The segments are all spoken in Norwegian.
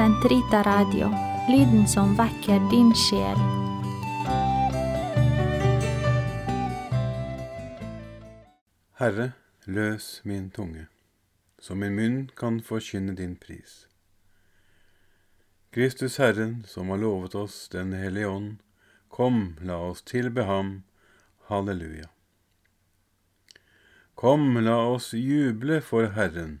Sentrita Radio, lyden som vekker din sjel. Herre, løs min tunge, så min munn kan forkynne din pris. Kristus Herren, som har lovet oss Den hellige ånd, kom, la oss tilbe ham. Halleluja. Kom, la oss juble for Herren,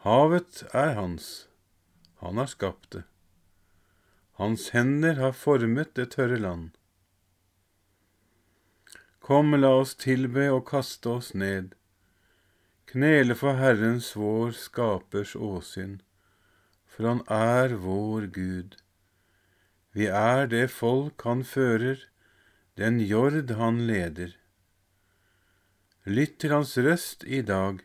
Havet er hans, han har skapt det. Hans hender har formet det tørre land. Kom, la oss tilbe og kaste oss ned, knele for Herrens vår skapers åsyn, for han er vår Gud. Vi er det folk han fører, den jord han leder. Lytt til hans røst i dag,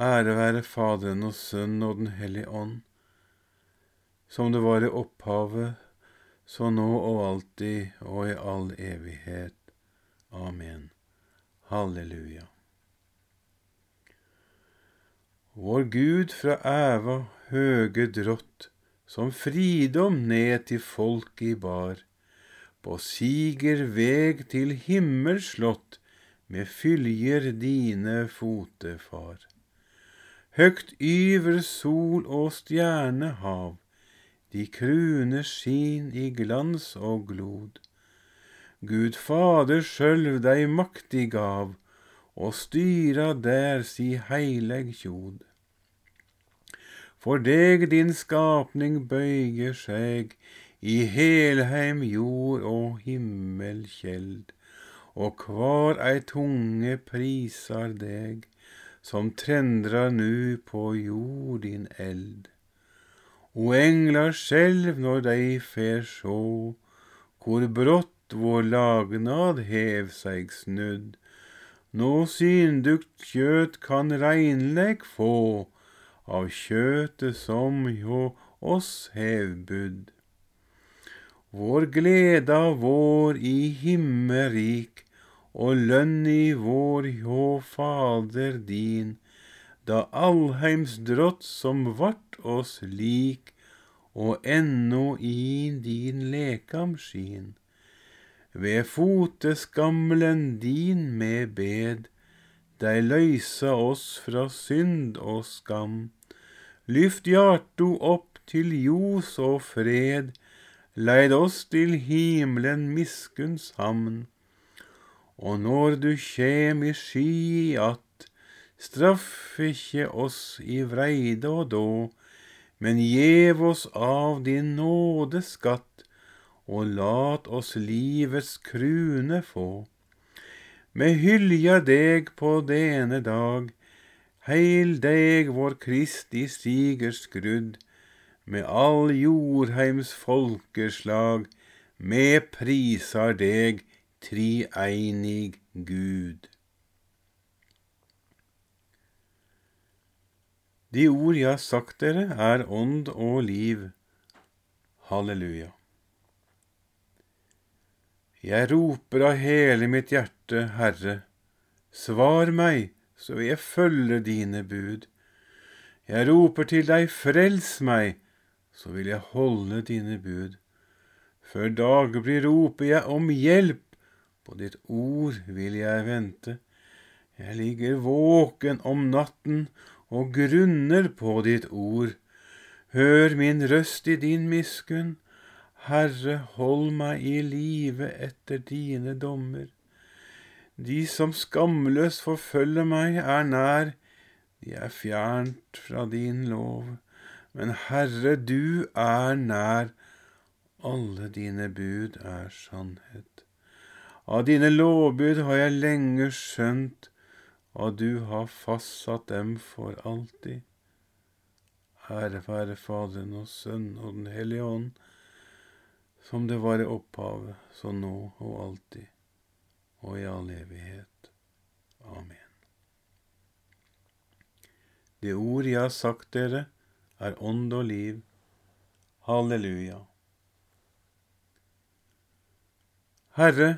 Ære være Faderen og Sønnen og Den hellige ånd, som det var i opphavet, så nå og alltid og i all evighet. Amen. Halleluja. Vår Gud fra æva høge drått, som fridom ned til folk i bar, på siger veg til himmelslott, med fyljer dine fotefar. Høgt yver sol og stjernehav, de kruner skin i glans og glod. Gud Fader sjølv deg maktig gav, og styra der si heileg kjod. For deg din skapning bøyger seg, i helheim jord og himmel kjeld, og kvar ei tunge prisar deg, som trendrar nu på jord din eld. O englar skjelv når dei fer sjå, hvor brått vår lagnad hev seg snudd, nå syndugt kjøt kan reinlegg få, av kjøtet som hjå oss hev budd. Vår gleda vår i himmerik, og lønn i vår hjå Fader din, da allheims drott som vart oss lik, og ennå i din lekam skin. Ved foteskamlen din med bed, dei løysa oss fra synd og skam. Lyft hjarto opp til ljos og fred, leid oss til himlen miskunns hamn. Og når du kjem i sky att, straff ikkje oss i vreide og då, men gjev oss av din nåde skatt, og lat oss livets krune få. Me hylja deg på dene dag, heil deg vår Kristi sigers skrudd, med all jordheims folkeslag, me prisar deg, trieinig Gud. De ord jeg har sagt dere, er ånd og liv. Halleluja. Jeg roper av hele mitt hjerte, Herre, svar meg, så vil jeg følge dine bud. Jeg roper til deg, frels meg, så vil jeg holde dine bud. Før dagbry roper jeg om hjelp, på ditt ord vil jeg vente. Jeg ligger våken om natten og grunner på ditt ord. Hør min røst i din miskunn. Herre, hold meg i live etter dine dommer. De som skamløst forfølger meg, er nær, de er fjernt fra din lov. Men Herre, du er nær, alle dine bud er sannhet. Av dine lovbud har jeg lenge skjønt, og du har fastsatt dem for alltid. Ære være Faderen og Sønnen og Den hellige ånd, som det var i opphavet, så nå og alltid, og i all evighet. Amen. Det ord jeg har sagt dere, er ånd og liv. Halleluja. Herre,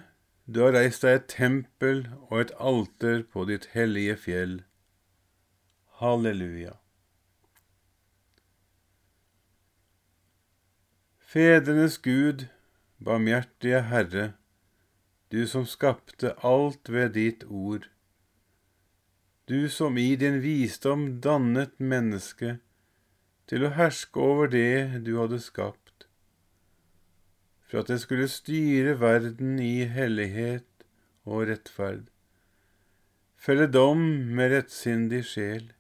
du har reist deg et tempel og et alter på ditt hellige fjell. Halleluja. Fedrenes Gud, barmhjertige Herre, du som skapte alt ved ditt ord, du som i din visdom dannet mennesket til å herske over det du hadde skapt for at jeg skulle styre verden i hellighet og rettferd, felle dom med rettsindig sjel.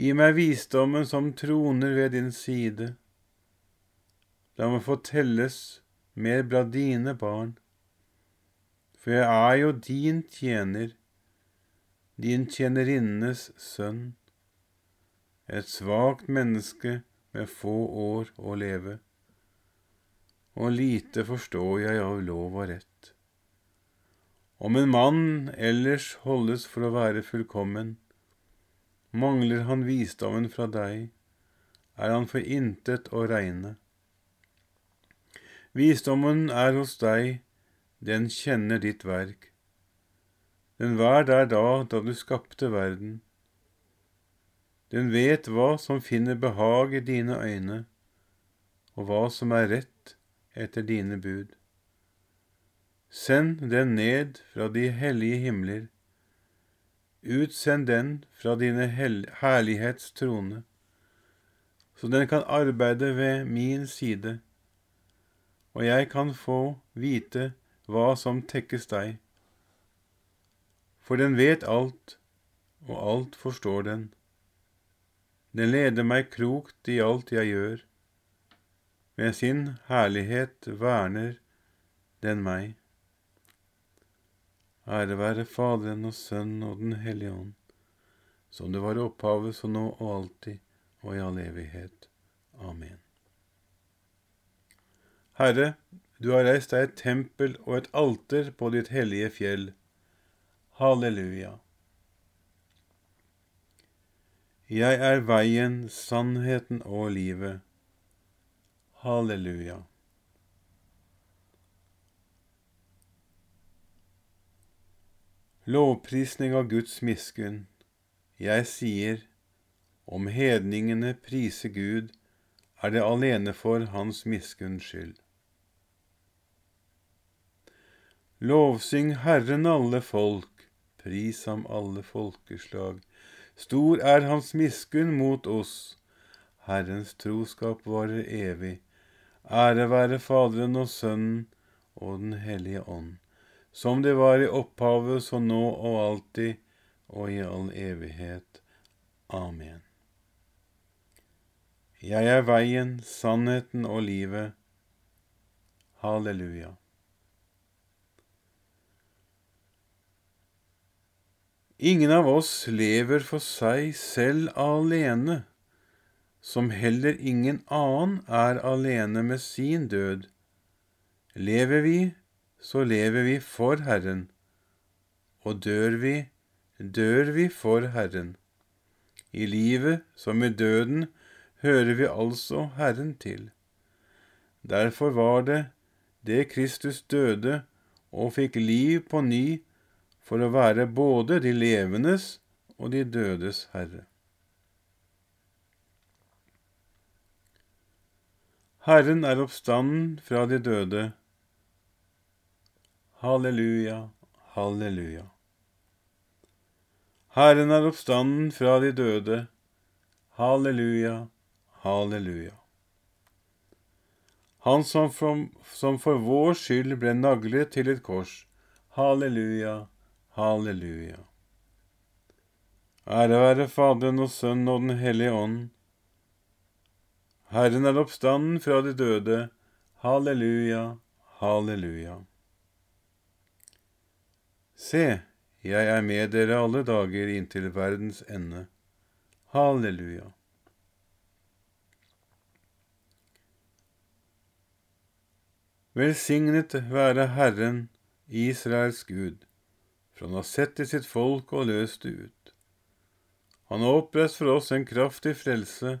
Gi meg visdommen som troner ved din side. La meg få telles med blant dine barn, for jeg er jo din tjener, din tjenerinnes sønn, et svakt menneske med få år å leve og lite forstår jeg av lov og rett. Om en mann ellers holdes for å være fullkommen, mangler han visdommen fra deg, er han for intet å regne. Visdommen er hos deg, den kjenner ditt verk. Den var der da da du skapte verden. Den vet hva som finner behag i dine øyne, og hva som er rett etter dine bud. Send den ned fra de hellige himler. Utsend den fra dine herlighets trone, så den kan arbeide ved min side, og jeg kan få vite hva som tekkes deg. For den vet alt, og alt forstår den. Den leder meg krokt i alt jeg gjør. Med sin herlighet verner den meg. Ære være Faderen og Sønnen og Den hellige ånd, som det var opphavet, så nå og alltid og i all evighet. Amen. Herre, du har reist deg et tempel og et alter på ditt hellige fjell. Halleluja. Jeg er veien, sannheten og livet. Halleluja. Lovprisning av Guds miskunn. Jeg sier, om hedningene priser Gud, er det alene for Hans miskunns skyld. Lovsyng Herren alle folk, pris ham alle folkeslag. Stor er Hans miskunn mot oss, Herrens troskap varer evig. Ære være Faderen og Sønnen og Den hellige ånd, som det var i opphavet, så nå og alltid og i all evighet. Amen. Jeg er veien, sannheten og livet. Halleluja. Ingen av oss lever for seg selv alene som heller ingen annen er alene med sin død. Lever vi, så lever vi for Herren, og dør vi, dør vi for Herren. I livet som i døden hører vi altså Herren til. Derfor var det det Kristus døde og fikk liv på ny for å være både de levendes og de dødes herre. Herren er oppstanden fra de døde. Halleluja, halleluja. Herren er oppstanden fra de døde. Halleluja, halleluja. Han som for, som for vår skyld ble naglet til et kors. Halleluja, halleluja. Ære være Faderen og Sønnen og Den hellige ånd. Herren er oppstanden fra de døde. Halleluja, halleluja. Se, jeg er med dere alle dager inntil verdens ende. Halleluja. Velsignet være Herren, Israels Gud, for han har sett til sitt folk og løst det ut. Han har oppreist for oss en kraftig frelse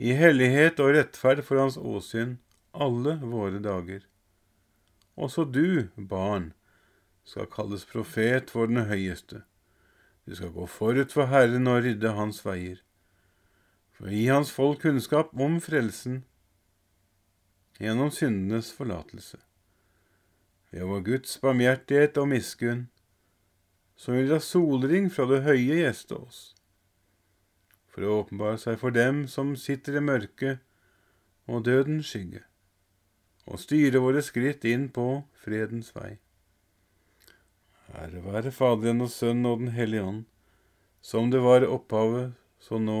I hellighet og rettferd for hans åsyn alle våre dager. Også du, barn, skal kalles profet for den høyeste. Du skal gå forut for Herren og rydde hans veier, for gi hans folk kunnskap om frelsen gjennom syndenes forlatelse. Ved vår Guds barmhjertighet og miskunn, som vil ha solring fra det høye gjeste oss, for å åpenbare seg for dem som sitter i mørket og dødens skygge, og styre våre skritt inn på fredens vei. Ære være Faderen og Sønnen og Den hellige ånd, som det var i opphavet, så nå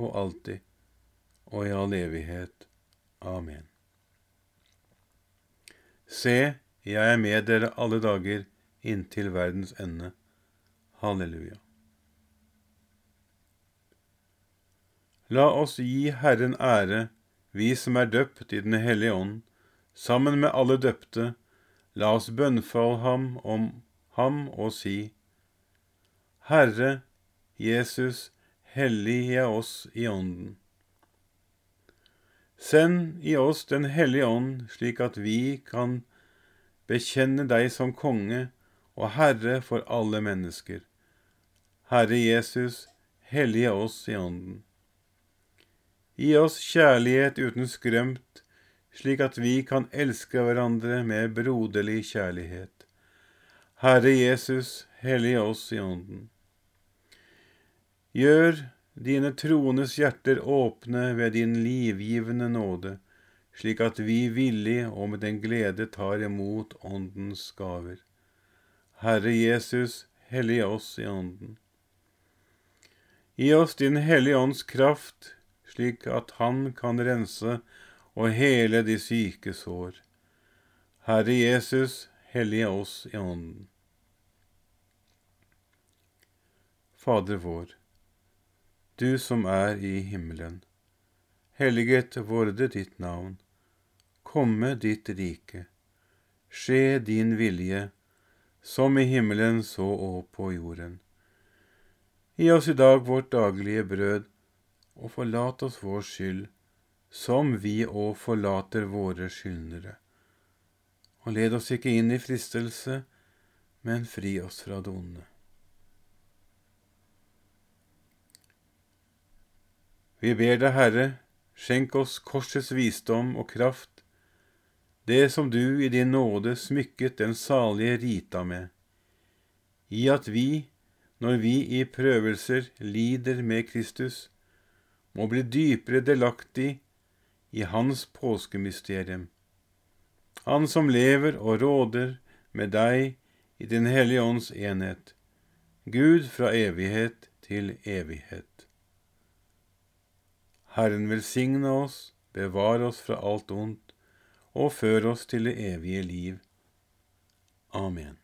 og alltid, og i all evighet. Amen. Se, jeg er med dere alle dager inntil verdens ende. Halleluja. La oss gi Herren ære, vi som er døpt i Den hellige ånd, sammen med alle døpte, la oss bønnfalle ham om ham og si, Herre Jesus, hellige oss i ånden. Send i oss Den hellige ånd, slik at vi kan bekjenne deg som konge og Herre for alle mennesker. Herre Jesus, hellige oss i ånden. Gi oss kjærlighet uten skrømt, slik at vi kan elske hverandre med broderlig kjærlighet. Herre Jesus, hellige oss i ånden. Gjør dine troendes hjerter åpne ved din livgivende nåde, slik at vi villig og med den glede tar imot Åndens gaver. Herre Jesus, hellige oss i Ånden. Gi oss din Hellige Ånds kraft, slik at Han kan rense og hele de syke sår. Herre Jesus, hellige oss i Ånden. Fader vår du som er i himmelen. Helliget vorde ditt navn. Komme ditt rike. Skje din vilje, som i himmelen så og på jorden. Gi oss i dag vårt daglige brød, og forlat oss vår skyld, som vi òg forlater våre skyldnere. Og led oss ikke inn i fristelse, men fri oss fra det onde. Vi ber deg, Herre, skjenk oss korsets visdom og kraft, det som du i din nåde smykket den salige Rita med, i at vi, når vi i prøvelser lider med Kristus, må bli dypere delaktig i Hans påskemysterium. Han som lever og råder med deg i Din Hellige Ånds enhet, Gud fra evighet til evighet. Herren velsigne oss, bevare oss fra alt ondt, og før oss til det evige liv. Amen.